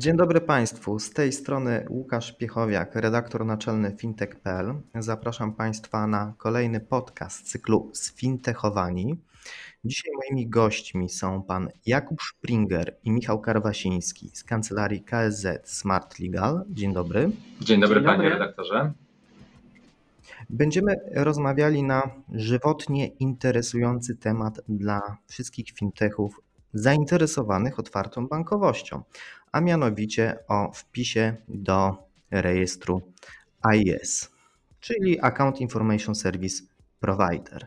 Dzień dobry Państwu. Z tej strony Łukasz Piechowiak, redaktor naczelny fintech.pl. Zapraszam Państwa na kolejny podcast cyklu Sfintechowani. Dzisiaj moimi gośćmi są pan Jakub Springer i Michał Karwasiński z kancelarii KSZ Smart Legal. Dzień dobry. Dzień dobry, Dzień dobry. panie redaktorze. Będziemy rozmawiali na żywotnie interesujący temat dla wszystkich fintechów zainteresowanych otwartą bankowością, a mianowicie o wpisie do rejestru AIS, czyli Account Information Service Provider.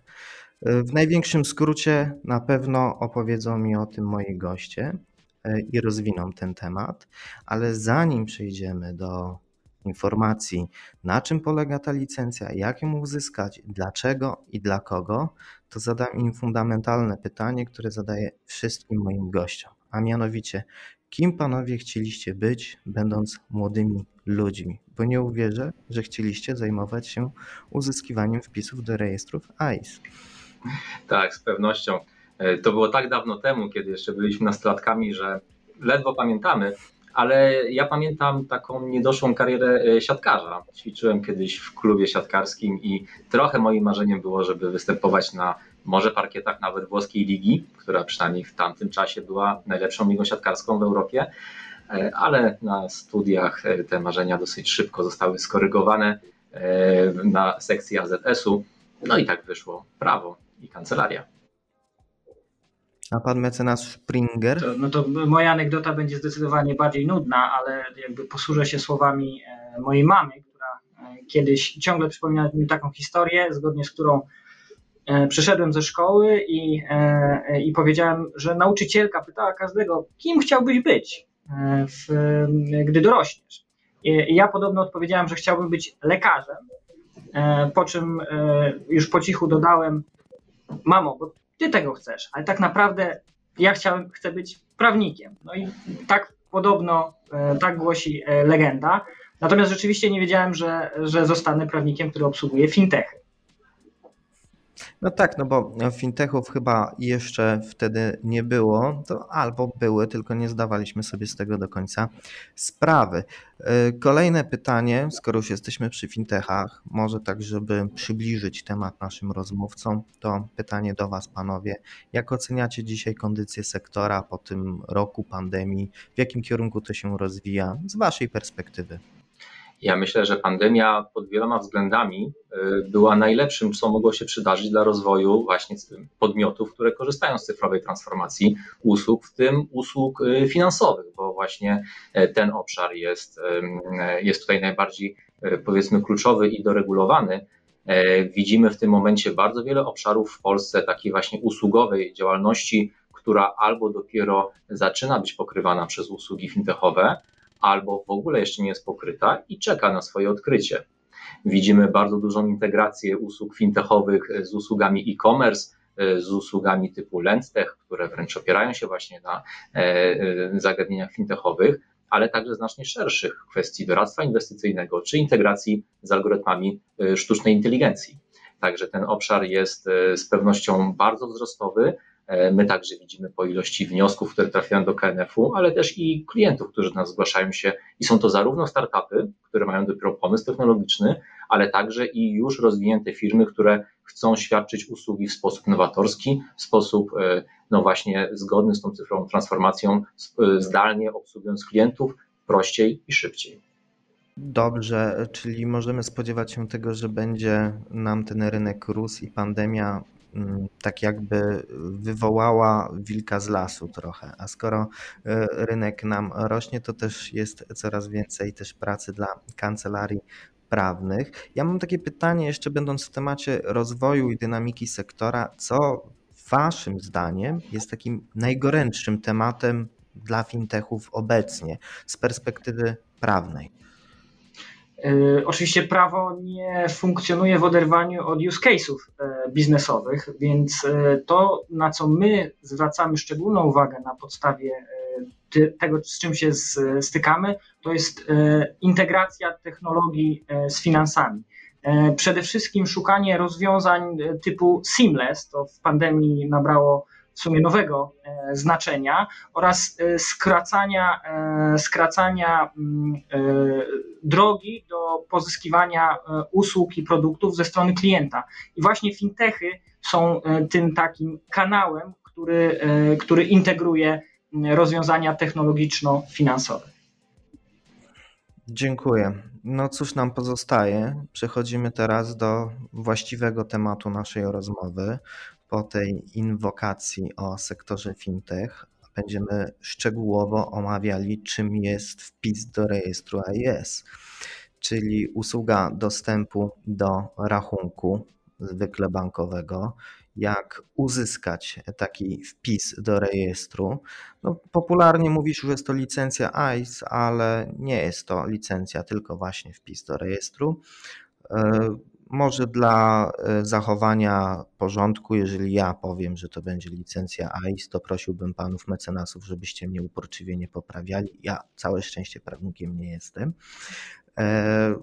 W największym skrócie na pewno opowiedzą mi o tym moi goście e, i rozwiną ten temat, ale zanim przejdziemy do informacji, na czym polega ta licencja, jak ją uzyskać, dlaczego i dla kogo, to zadam im fundamentalne pytanie, które zadaję wszystkim moim gościom, a mianowicie, kim panowie chcieliście być, będąc młodymi ludźmi? Bo nie uwierzę, że chcieliście zajmować się uzyskiwaniem wpisów do rejestrów AIS. Tak, z pewnością. E, to było tak dawno temu, kiedy jeszcze byliśmy nastolatkami, że ledwo pamiętamy, ale ja pamiętam taką niedoszłą karierę e, siatkarza. Ćwiczyłem kiedyś w klubie siatkarskim i trochę moim marzeniem było, żeby występować na może parkietach nawet włoskiej ligi, która przynajmniej w tamtym czasie była najlepszą ligą siatkarską w Europie, e, ale na studiach e, te marzenia dosyć szybko zostały skorygowane na sekcji AZS-u. No i tak wyszło prawo i kancelaria. A pan mecenas Springer? To, no to moja anegdota będzie zdecydowanie bardziej nudna, ale jakby posłużę się słowami e, mojej mamy, która e, kiedyś ciągle przypomina mi taką historię, zgodnie z którą e, przyszedłem ze szkoły i, i powiedziałem, że nauczycielka pytała każdego, kim chciałbyś być, w, gdy dorośniesz. I ja podobno odpowiedziałem, że chciałbym być lekarzem, po czym już po cichu dodałem, mamo, bo ty tego chcesz, ale tak naprawdę ja chciałem, chcę być prawnikiem. No i tak podobno, e, tak głosi e, legenda. Natomiast rzeczywiście nie wiedziałem, że, że zostanę prawnikiem, który obsługuje fintechy. No tak, no bo fintechów chyba jeszcze wtedy nie było, to albo były, tylko nie zdawaliśmy sobie z tego do końca sprawy. Y, kolejne pytanie, skoro już jesteśmy przy fintechach, może tak, żeby przybliżyć temat naszym rozmówcom, to pytanie do Was, panowie. Jak oceniacie dzisiaj kondycję sektora po tym roku pandemii? W jakim kierunku to się rozwija z Waszej perspektywy? Ja myślę, że pandemia pod wieloma względami y, była najlepszym, co mogło się przydarzyć dla rozwoju właśnie podmiotów, które korzystają z cyfrowej transformacji usług, w tym usług y, finansowych, bo właśnie e, ten obszar jest, jest tutaj najbardziej e, powiedzmy kluczowy i doregulowany. E, widzimy w tym momencie bardzo wiele obszarów w Polsce takiej właśnie usługowej działalności, która albo dopiero zaczyna być pokrywana przez usługi fintechowe, albo w ogóle jeszcze nie jest pokryta i czeka na swoje odkrycie. Widzimy bardzo dużą integrację usług fintechowych z usługami e-commerce, z usługami typu LendTech, które wręcz opierają się właśnie na e, e, zagadnieniach fintechowych, ale także znacznie szerszych kwestii doradztwa inwestycyjnego czy integracji z algorytmami e, sztucznej inteligencji. Także ten obszar jest z pewnością bardzo wzrostowy, E, my także widzimy po ilości wniosków, które trafiają do KNF-u, ale też i klientów, którzy do nas zgłaszają się i są to zarówno startupy, które mają dopiero pomysł technologiczny, ale także i już rozwinięte firmy, które chcą świadczyć usługi w sposób nowatorski, w sposób e, no właśnie zgodny z tą cyfrową transformacją, e, zdalnie obsługując klientów prościej i szybciej. Dobrze, czyli możemy spodziewać się tego, że będzie nam ten rynek rósł i pandemia tak jakby wywołała wilka z lasu trochę. A skoro e, rynek nam rośnie, to też jest coraz więcej też pracy dla kancelarii prawnych. Ja mam takie pytanie, jeszcze będąc w temacie rozwoju i dynamiki sektora, co Waszym zdaniem jest takim najgorętszym tematem dla fintechów obecnie z perspektywy prawnej? E, oczywiście prawo nie funkcjonuje w oderwaniu od use case'ów e, biznesowych, więc e, to, na co my zwracamy szczególną uwagę na podstawie tego, z czym się stykamy, to jest integracja technologii z finansami. Przede wszystkim szukanie rozwiązań typu seamless, to w pandemii nabrało w sumie nowego znaczenia oraz skracania, skracania mm, drogi do pozyskiwania usług i produktów ze strony klienta. I właśnie fintechy są tym takim kanałem, który, który integruje rozwiązania technologiczno-finansowe. Dziękuję. No cóż nam pozostaje? Przechodzimy teraz do właściwego tematu naszej rozmowy, po tej inwokacji o sektorze fintech będziemy szczegółowo omawiali, czym jest wpis do rejestru AIS, czyli usługa dostępu do rachunku, zwykle bankowego, jak uzyskać taki wpis do rejestru. No, popularnie mówisz, że jest to licencja ICE, ale nie jest to licencja, tylko właśnie wpis do rejestru. Może dla e, zachowania porządku, jeżeli ja powiem, że to będzie licencja AIS, to prosiłbym panów mecenasów, żebyście mnie uporczywie nie poprawiali. Ja całe szczęście prawnikiem nie jestem. E,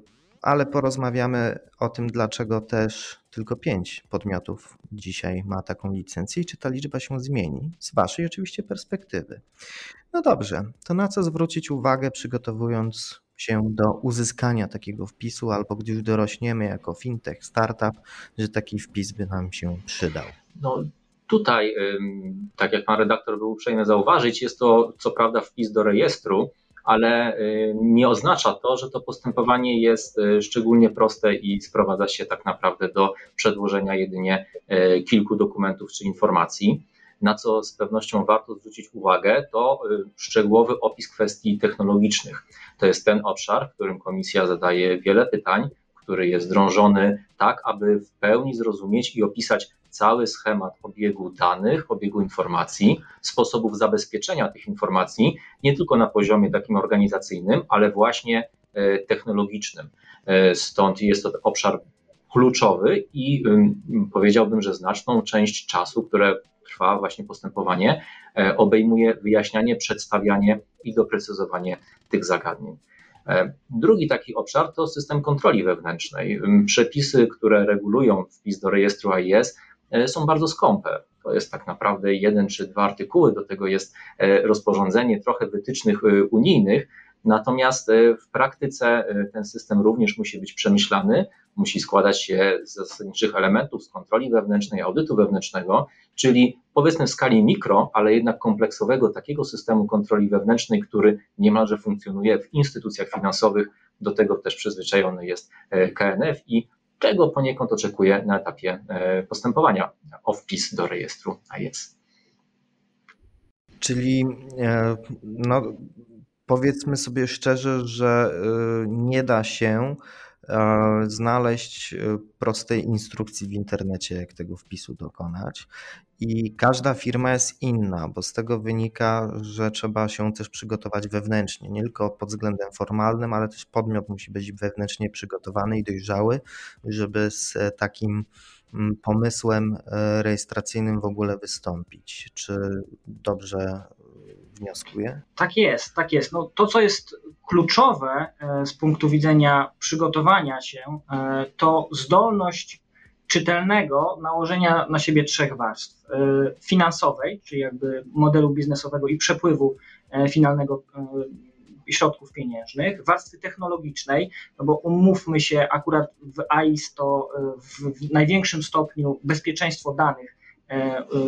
ale porozmawiamy o tym, dlaczego też tylko pięć podmiotów dzisiaj ma taką licencję i czy ta liczba się zmieni z Waszej oczywiście perspektywy. No dobrze, to na co zwrócić uwagę, przygotowując się do uzyskania takiego wpisu, albo gdy już dorośniemy jako fintech, startup, że taki wpis by nam się przydał? No, tutaj, tak jak pan redaktor był uprzejmy zauważyć, jest to co prawda wpis do rejestru, ale nie oznacza to, że to postępowanie jest y, szczególnie proste i sprowadza się tak naprawdę do przedłożenia jedynie y, kilku dokumentów czy informacji na co z pewnością warto zwrócić uwagę, to y, szczegółowy opis kwestii technologicznych. To jest ten obszar, w którym komisja zadaje wiele pytań, który jest drążony tak, aby w pełni zrozumieć i opisać cały schemat obiegu danych, obiegu informacji, sposobów zabezpieczenia tych informacji, nie tylko na poziomie takim organizacyjnym, ale właśnie e, technologicznym. E, stąd jest to obszar kluczowy i powiedziałbym, że znaczną część czasu, które trwa właśnie postępowanie, e, obejmuje wyjaśnianie, przedstawianie i doprecyzowanie tych zagadnień. E, drugi taki obszar to system kontroli wewnętrznej. Przepisy, które regulują wpis do rejestru AIS, e, są bardzo skąpe. To jest tak naprawdę jeden czy dwa artykuły, do tego jest rozporządzenie, trochę wytycznych unijnych, Natomiast e, w praktyce e, ten system również musi być przemyślany, musi składać się z zasadniczych elementów, z kontroli wewnętrznej, audytu wewnętrznego, czyli powiedzmy w skali mikro, ale jednak kompleksowego takiego systemu kontroli wewnętrznej, który niemalże funkcjonuje w instytucjach finansowych. Do tego też przyzwyczajony jest e, KNF i czego poniekąd oczekuje na etapie postępowania o wpis do rejestru AIS. Czyli no, powiedzmy sobie szczerze, że y, nie da się e, znaleźć y, prostej instrukcji w internecie, jak tego wpisu dokonać. I każda firma jest inna, bo z tego wynika, że trzeba się też przygotować wewnętrznie, nie tylko pod względem formalnym, ale też podmiot musi być wewnętrznie przygotowany i dojrzały, żeby z takim mm, pomysłem e, rejestracyjnym w ogóle wystąpić. Czy dobrze Tak jest, tak jest. No, to, co jest kluczowe e, z punktu widzenia przygotowania się, e, to zdolność czytelnego nałożenia na siebie trzech warstw. E, finansowej, czyli jakby modelu biznesowego i przepływu finalnego środków pieniężnych, warstwy technologicznej, no bo umówmy się, akurat w AIS to w największym stopniu bezpieczeństwo danych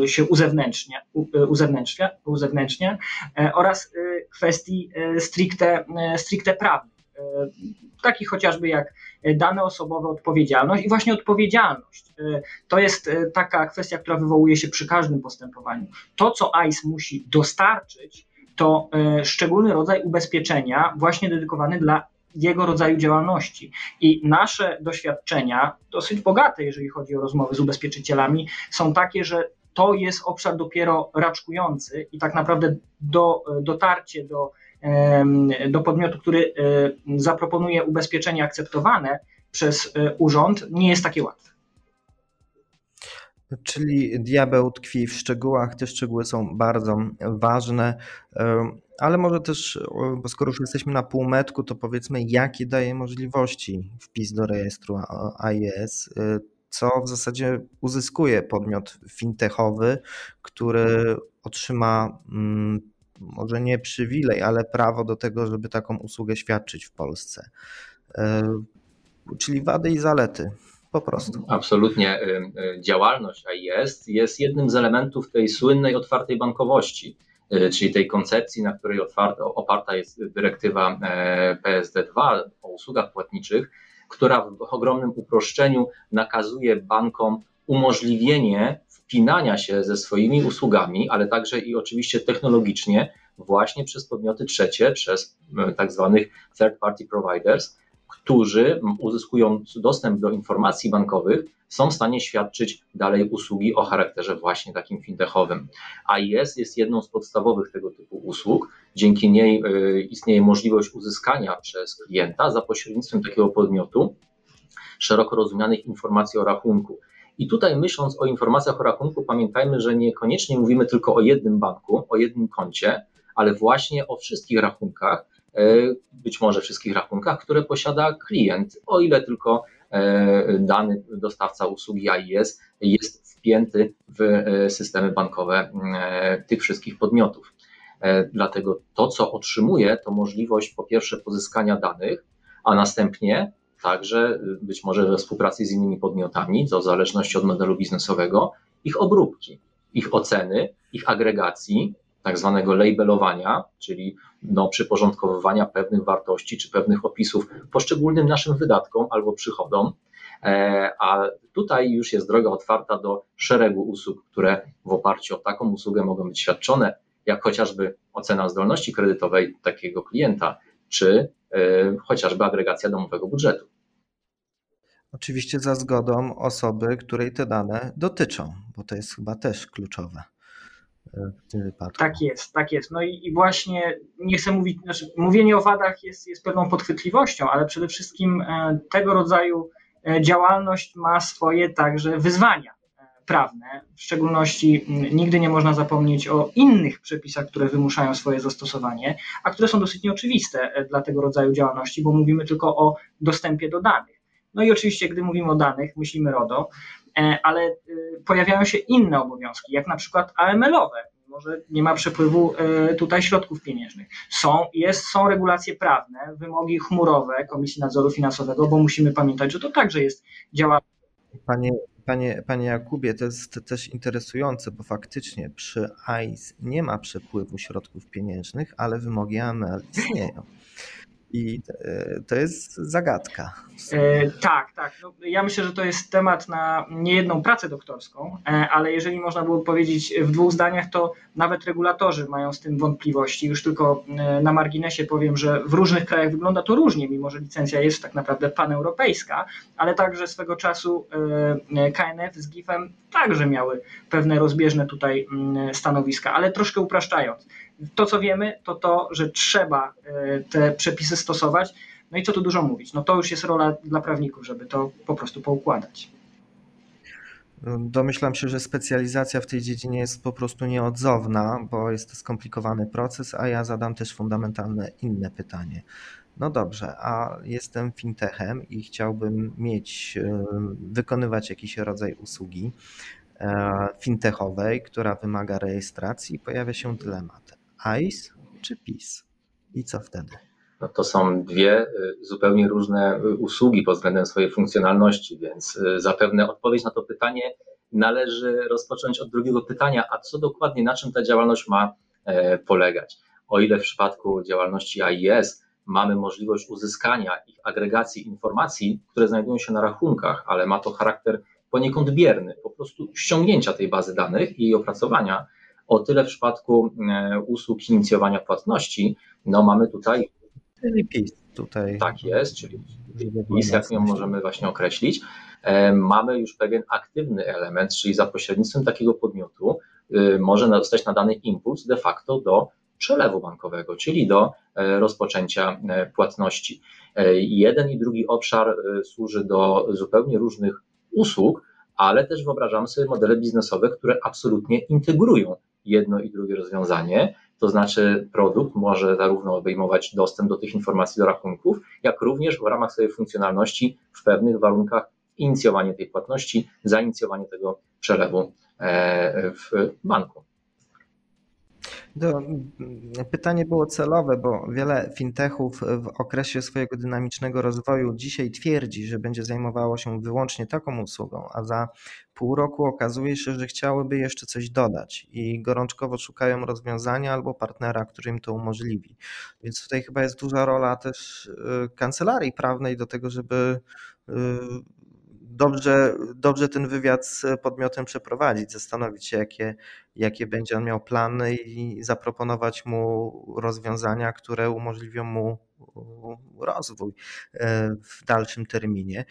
się uzewnętrznia, e, uzewnętrznia, uzewnętrznia oraz kwestii stricte, stricte prawnych, takich chociażby jak dane osobowe, odpowiedzialność i właśnie odpowiedzialność. To jest taka kwestia, która wywołuje się przy każdym postępowaniu. To, co ICE musi dostarczyć, to szczególny rodzaj ubezpieczenia właśnie dedykowany dla jego rodzaju działalności. I nasze doświadczenia, dosyć bogate, jeżeli chodzi o rozmowy z ubezpieczycielami, są takie, że to jest obszar dopiero raczkujący i tak naprawdę do, dotarcie do, do podmiotu, który zaproponuje ubezpieczenie akceptowane przez urząd, nie jest takie łatwe. Czyli diabeł tkwi w szczegółach, te szczegóły są bardzo ważne, ale może też, bo skoro już jesteśmy na półmetku, to powiedzmy, jakie daje możliwości wpis do rejestru AIS, co w zasadzie uzyskuje podmiot fintechowy, który otrzyma mm, może nie przywilej, ale prawo do tego, żeby taką usługę świadczyć w Polsce. Czyli wady i zalety po prostu. Absolutnie. Y, y, działalność AIS jest jednym z elementów tej słynnej otwartej bankowości, y, czyli tej koncepcji, na której oparta jest dyrektywa e, PSD2 o usługach płatniczych, która w ogromnym uproszczeniu nakazuje bankom umożliwienie wpinania się ze swoimi usługami, ale także i oczywiście technologicznie właśnie przez podmioty trzecie, przez tak zwanych third party providers, którzy uzyskując dostęp do informacji bankowych, są w stanie świadczyć dalej usługi o charakterze właśnie takim fintechowym. AIS jest jedną z podstawowych tego typu usług. Dzięki niej y, istnieje możliwość uzyskania przez klienta za pośrednictwem takiego podmiotu szeroko rozumianych informacji o rachunku. I tutaj myśląc o informacjach o rachunku, pamiętajmy, że niekoniecznie mówimy tylko o jednym banku, o jednym koncie, ale właśnie o wszystkich rachunkach, być może wszystkich rachunkach, które posiada klient, o ile tylko e, dany dostawca usługi AIS jest wpięty w e, systemy bankowe tych wszystkich podmiotów. Dlatego to, co otrzymuje, to możliwość po pierwsze pozyskania danych, a następnie także być może we współpracy z innymi podmiotami, to w zależności od modelu biznesowego, ich obróbki, ich oceny, ich agregacji, tak zwanego labelowania, czyli no, przyporządkowywania pewnych wartości czy pewnych opisów poszczególnym naszym wydatkom albo przychodom. E, a tutaj już jest droga otwarta do szeregu usług, które w oparciu o taką usługę mogą być świadczone, jak chociażby ocena zdolności kredytowej takiego klienta, czy e, chociażby agregacja domowego budżetu. Oczywiście za zgodą osoby, której te dane dotyczą, bo to jest chyba też kluczowe w tym wypadku. Tak jest, tak jest. No i, i właśnie nie chcę mówić, znaczy mówienie o wadach jest, jest pewną podchwytliwością, ale przede wszystkim e, tego rodzaju e, działalność ma swoje także wyzwania e, prawne. W szczególności nigdy nie można zapomnieć o innych przepisach, które wymuszają swoje zastosowanie, a które są dosyć nieoczywiste dla tego rodzaju działalności, bo mówimy tylko o dostępie do danych. No i oczywiście, gdy mówimy o danych, myślimy RODO, E, ale e, pojawiają się inne obowiązki, jak na przykład AML-owe. Może nie ma przepływu e, tutaj środków pieniężnych. Są, jest, są regulacje prawne, wymogi chmurowe Komisji Nadzoru Finansowego, bo musimy pamiętać, że to także jest działalność. Panie, panie, panie Jakubie, to jest też interesujące, bo faktycznie przy AIS nie ma przepływu środków pieniężnych, ale wymogi AML istnieją. I e, to jest zagadka. E, tak, tak. No, ja myślę, że to jest temat na niejedną pracę doktorską, e, ale jeżeli można było powiedzieć w dwóch zdaniach, to nawet regulatorzy mają z tym wątpliwości. Już tylko na marginesie powiem, że w różnych krajach wygląda to różnie, mimo że licencja jest tak naprawdę paneuropejska, ale także swego czasu KNF z GIF-em także miały pewne rozbieżne tutaj mm, stanowiska, ale troszkę upraszczając. To, co wiemy, to to, że trzeba e, te przepisy stosować. No i co tu dużo mówić? No to już jest rola dla prawników, żeby to po prostu poukładać. Domyślam się, że specjalizacja w tej dziedzinie jest po prostu nieodzowna, bo jest to skomplikowany proces, a ja zadam też fundamentalne inne pytanie. No dobrze, a jestem fintechem i chciałbym mieć, e, wykonywać jakiś rodzaj usługi e, fintechowej, która wymaga rejestracji, pojawia się dylemat. ICE czy PIS? I co wtedy? No to są dwie y, zupełnie różne y, usługi pod względem swojej funkcjonalności, więc y, zapewne odpowiedź na to pytanie należy rozpocząć od drugiego pytania, a co dokładnie, na czym ta działalność ma e, polegać? O ile w przypadku działalności AIS mamy możliwość uzyskania ich agregacji informacji, które znajdują się na rachunkach, ale ma to charakter poniekąd bierny, po prostu ściągnięcia tej bazy danych i jej opracowania, o tyle w przypadku e, usług inicjowania płatności, no mamy tutaj. Czyli PIS. tutaj. Tak jest, czyli PIS, jak ją możemy właśnie określić. E, mamy już pewien aktywny element, czyli za pośrednictwem takiego podmiotu y, może zostać nadany impuls de facto do przelewu bankowego, czyli do e, rozpoczęcia e, płatności. Jeden i drugi obszar służy do zupełnie różnych usług, ale też wyobrażamy sobie modele biznesowe, które absolutnie integrują jedno i drugie rozwiązanie. To znaczy, produkt może zarówno obejmować dostęp do tych informacji do rachunków, jak również w ramach swojej funkcjonalności w pewnych warunkach inicjowanie tej płatności, zainicjowanie tego przelewu e, w banku. To pytanie było celowe, bo wiele fintechów w okresie swojego dynamicznego rozwoju dzisiaj twierdzi, że będzie zajmowało się wyłącznie taką usługą, a za pół roku okazuje się, że chciałyby jeszcze coś dodać i gorączkowo szukają rozwiązania albo partnera, który im to umożliwi. Więc tutaj chyba jest duża rola też y, kancelarii prawnej do tego, żeby y, dobrze, dobrze ten wywiad z podmiotem przeprowadzić, zastanowić się, jakie, jakie będzie on miał plany i zaproponować mu rozwiązania, które umożliwią mu rozwój e, w dalszym terminie.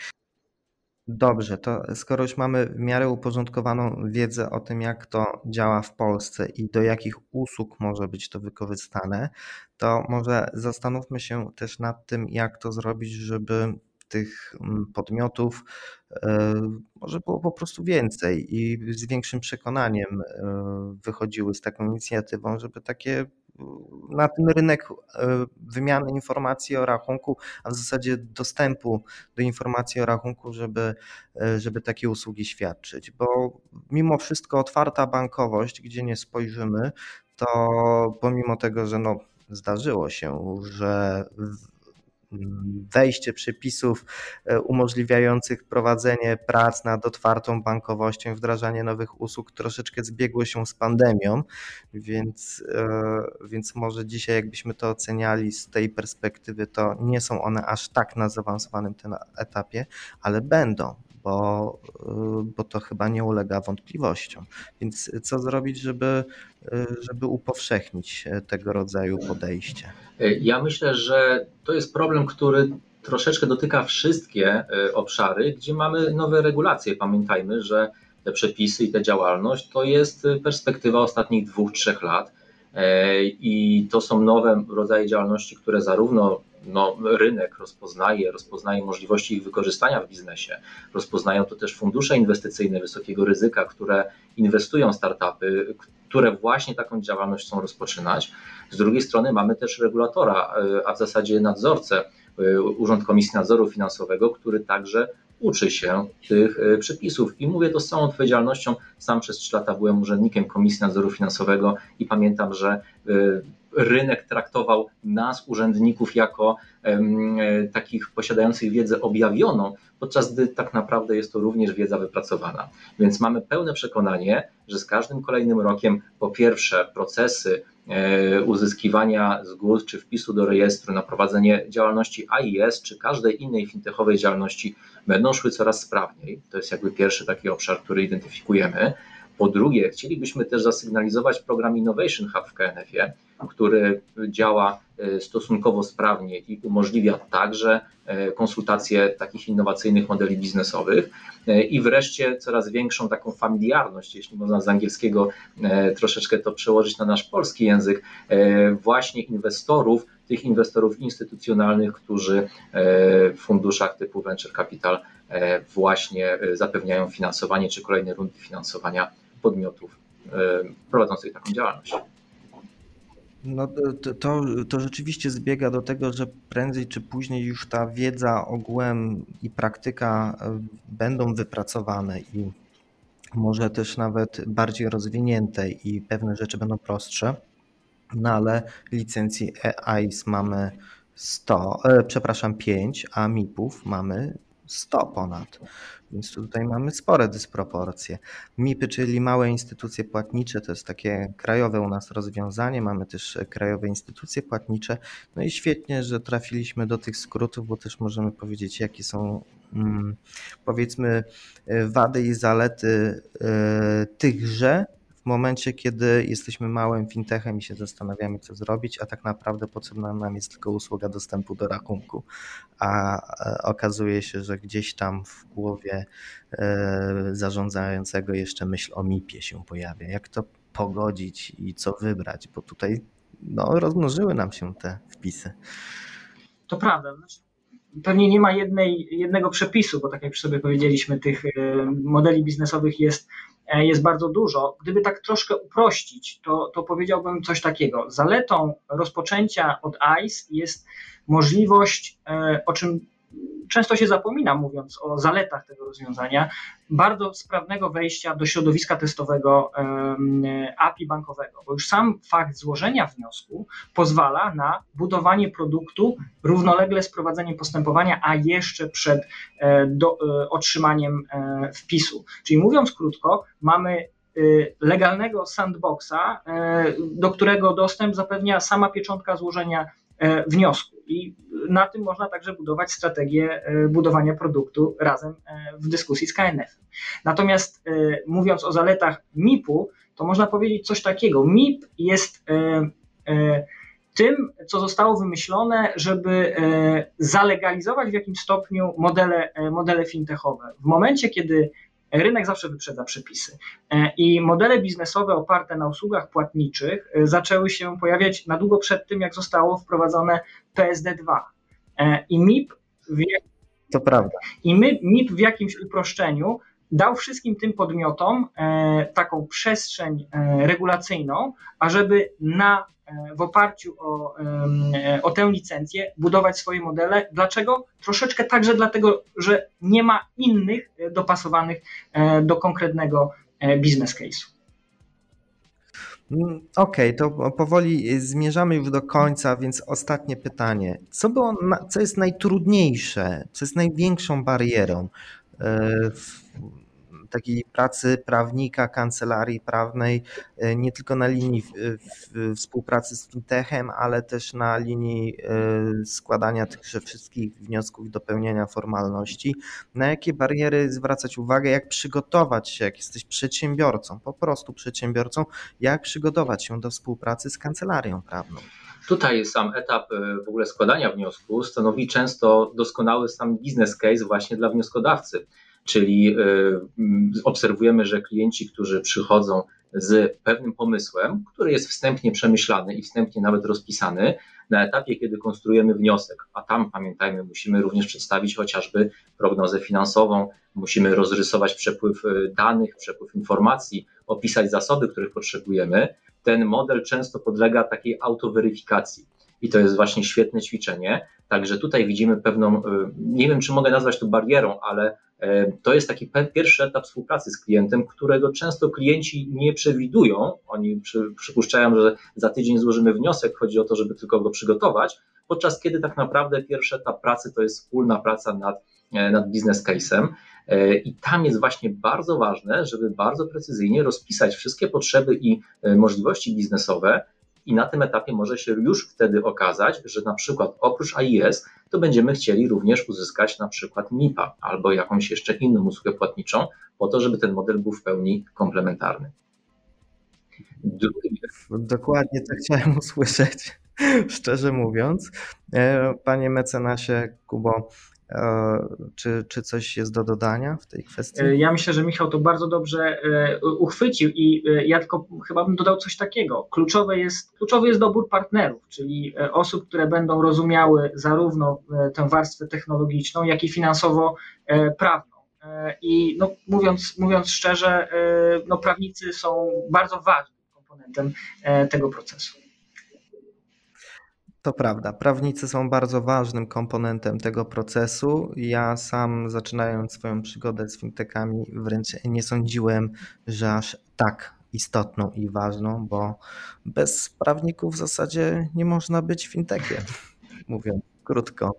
Dobrze, to skoro już mamy w miarę uporządkowaną wiedzę o tym, jak to działa w Polsce i do jakich usług może być to wykorzystane, to może zastanówmy się też nad tym, jak to zrobić, żeby tych mm, podmiotów e, może było po prostu więcej i z większym przekonaniem e, wychodziły z taką inicjatywą, żeby takie mm, na ten rynek e, wymiany informacji o rachunku, a w zasadzie dostępu do informacji o rachunku, żeby, żeby takie usługi świadczyć. Bo mimo wszystko otwarta bankowość, gdzie nie spojrzymy, to pomimo tego, że no, zdarzyło się, że wejście przepisów e, umożliwiających prowadzenie prac nad otwartą bankowością, wdrażanie nowych usług. Troszeczkę zbiegło się z pandemią, więc, e, więc może dzisiaj jakbyśmy to oceniali z tej perspektywy, to nie są one aż tak na zaawansowanym tym etapie, ale będą bo, y, bo to chyba nie ulega wątpliwościom. Więc co zrobić, żeby, y, żeby upowszechnić tego rodzaju podejście? Ja myślę, że to jest problem, który troszeczkę dotyka wszystkie y, obszary, gdzie mamy nowe regulacje. Pamiętajmy, że te przepisy i ta działalność to jest perspektywa ostatnich dwóch, trzech lat. I to są nowe rodzaje działalności, które zarówno no, rynek rozpoznaje, rozpoznaje możliwości ich wykorzystania w biznesie. Rozpoznają to też fundusze inwestycyjne wysokiego ryzyka, które inwestują w startupy, które właśnie taką działalność chcą rozpoczynać. Z drugiej strony mamy też regulatora, a w zasadzie nadzorcę, Urząd Komisji Nadzoru Finansowego, który także uczy się tych przepisów. I mówię to z całą odpowiedzialnością. Sam przez 3 lata byłem urzędnikiem Komisji Nadzoru Finansowego i pamiętam, że rynek traktował nas, urzędników, jako e, takich posiadających wiedzę objawioną, podczas gdy tak naprawdę jest to również wiedza wypracowana. Więc mamy pełne przekonanie, że z każdym kolejnym rokiem, po pierwsze, procesy e, uzyskiwania zgód czy wpisu do rejestru na prowadzenie działalności AIS czy każdej innej fintechowej działalności będą szły coraz sprawniej. To jest jakby pierwszy taki obszar, który identyfikujemy. Po drugie, chcielibyśmy też zasygnalizować program Innovation Hub w KNF-ie, który działa e, stosunkowo sprawnie i umożliwia także e, konsultacje takich innowacyjnych modeli biznesowych e, i wreszcie coraz większą taką familiarność, jeśli można z angielskiego troszeczkę to przełożyć na nasz polski język, właśnie inwestorów, tych inwestorów instytucjonalnych, którzy w funduszach typu venture capital właśnie zapewniają finansowanie czy kolejne rundy finansowania podmiotów prowadzących taką działalność. No to, to, to, rzeczywiście zbiega do tego, że prędzej czy później już ta wiedza ogółem i praktyka e, będą wypracowane i może też nawet bardziej rozwinięte i pewne rzeczy będą prostsze. No ale licencji EIS mamy 100, e, przepraszam 5, a MIP-ów mamy 100 ponad. Więc tutaj mamy spore dysproporcje. MIPy, czyli małe instytucje płatnicze, to jest takie krajowe u nas rozwiązanie. Mamy też krajowe instytucje płatnicze. No i świetnie, że trafiliśmy do tych skrótów, bo też możemy powiedzieć, jakie są mm, powiedzmy wady i zalety e, tychże w momencie, kiedy jesteśmy małym fintechem i się zastanawiamy, co zrobić, a tak naprawdę potrzebna nam jest tylko usługa dostępu do rachunku, a e, okazuje się, że gdzieś tam w głowie e, zarządzającego jeszcze myśl o MIP-ie się pojawia. Jak to pogodzić i co wybrać, bo tutaj no, rozmnożyły nam się te wpisy. To prawda. Znaczy, pewnie nie ma jednej, jednego przepisu, bo tak jak sobie powiedzieliśmy, tych e, modeli biznesowych jest, jest bardzo dużo. Gdyby tak troszkę uprościć, to, to powiedziałbym coś takiego. Zaletą rozpoczęcia od ICE jest możliwość, e, o czym często się zapomina, mówiąc o zaletach tego rozwiązania, bardzo sprawnego wejścia do środowiska testowego API bankowego, bo już sam fakt złożenia wniosku pozwala na budowanie produktu równolegle z prowadzeniem postępowania, a jeszcze przed e, do, e, otrzymaniem e, wpisu. Czyli mówiąc krótko, mamy legalnego sandboxa, do którego dostęp zapewnia sama pieczątka złożenia wniosku. I na tym można także budować strategię e, budowania produktu razem e, w dyskusji z KNF. Natomiast e, mówiąc o zaletach MIP-u, to można powiedzieć coś takiego. MIP jest tym, co zostało wymyślone, żeby zalegalizować w jakimś stopniu modele, modele fintechowe. W momencie, kiedy rynek zawsze wyprzedza przepisy. E, I modele biznesowe oparte na usługach płatniczych e, zaczęły się pojawiać na długo przed tym, jak zostało wprowadzone PSD2. E, I MIP w, to prawda. I my, MIP w jakimś uproszczeniu dał wszystkim tym podmiotom taką przestrzeń regulacyjną, ażeby na w oparciu o, o tę licencję budować swoje modele. Dlaczego? Troszeczkę także dlatego, że nie ma innych e, dopasowanych e, do konkretnego e, biznes case'u. Mm, okej, okay, to powoli zmierzamy już do końca, więc ostatnie pytanie. Co, było, co jest najtrudniejsze, co jest największą barierą takiej pracy prawnika, kancelarii prawnej, e, nie tylko na linii współpracy z fintechem, ale też na linii e, składania tychże wszystkich wniosków, dopełniania formalności. Na jakie bariery zwracać uwagę, jak przygotować się, jak jesteś przedsiębiorcą, po prostu przedsiębiorcą, jak przygotować się do współpracy z kancelarią prawną. Tutaj sam etap e, w ogóle składania wniosku stanowi często doskonały sam business case właśnie dla wnioskodawcy czyli y, obserwujemy, że klienci, którzy przychodzą z pewnym pomysłem, który jest wstępnie przemyślany i wstępnie nawet rozpisany, na etapie, kiedy konstruujemy wniosek, a tam pamiętajmy, musimy również przedstawić chociażby prognozę finansową, musimy rozrysować przepływ y, danych, przepływ informacji, opisać zasoby, których potrzebujemy. Ten model często podlega takiej autoweryfikacji. I to jest właśnie świetne ćwiczenie. Także tutaj widzimy pewną, y, nie wiem czy mogę nazwać to barierą, ale E, to jest taki pierwszy etap współpracy z klientem, którego często klienci nie przewidują. Oni przypuszczają, że za tydzień złożymy wniosek, chodzi o to, żeby tylko go przygotować, podczas kiedy tak naprawdę pierwszy etap pracy to jest wspólna praca nad, e, nad business case'em. E, I tam jest właśnie bardzo ważne, żeby bardzo precyzyjnie rozpisać wszystkie potrzeby i możliwości biznesowe, i na tym etapie może się już wtedy okazać, że na przykład oprócz AIS to będziemy chcieli również uzyskać na przykład MIPA albo jakąś jeszcze inną usługę płatniczą, po to, żeby ten model był w pełni komplementarny. Dokładnie to chciałem usłyszeć, szczerze mówiąc. E, panie mecenasie Kubo, czy, czy coś jest do dodania w tej kwestii? E, ja myślę, że Michał to bardzo dobrze e, uchwycił i ja tylko chyba bym dodał coś takiego. Kluczowe jest, kluczowy jest dobór partnerów, czyli osób, które będą rozumiały zarówno tę warstwę technologiczną, jak i finansowo-prawną. I no, mówiąc, mówiąc szczerze, no, prawnicy są bardzo ważnym komponentem tego procesu. To prawda, prawnicy są bardzo ważnym komponentem tego procesu. Ja sam zaczynając swoją przygodę z fintechami wręcz nie sądziłem, że aż tak istotną i ważną, bo bez prawników w zasadzie nie można być fintechem, mówiąc krótko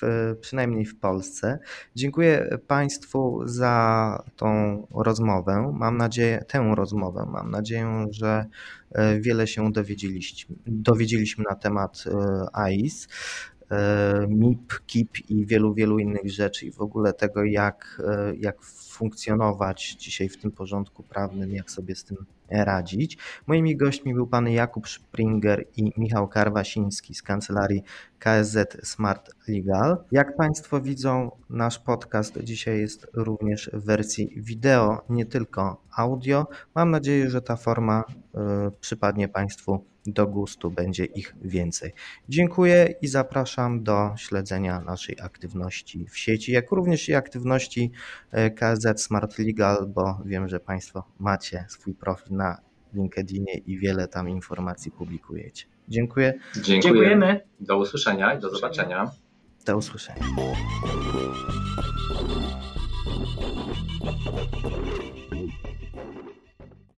w, przynajmniej w Polsce. Dziękuję Państwu za tą rozmowę. Mam nadzieję, tę rozmowę. Mam nadzieję, że e, wiele się dowiedzieliśmy, dowiedzieliśmy na temat e, AIS. E, MIP, KIP i wielu, wielu innych rzeczy i w ogóle tego, jak, jak funkcjonować dzisiaj w tym porządku prawnym, jak sobie z tym radzić. Moimi gośćmi był pan Jakub Springer i Michał Karwasiński z kancelarii KSZ Smart Legal. Jak Państwo widzą, nasz podcast dzisiaj jest również w wersji wideo, nie tylko audio. Mam nadzieję, że ta forma y, przypadnie Państwu do gustu, będzie ich więcej. Dziękuję i zapraszam do śledzenia naszej aktywności w sieci, jak również i aktywności y, KSZ Smart Legal, bo wiem, że Państwo macie swój profil na LinkedInie i wiele tam informacji publikujecie. Dziękuję. Dziękuję. Dziękujemy. Do usłyszenia i do zobaczenia. Do usłyszenia.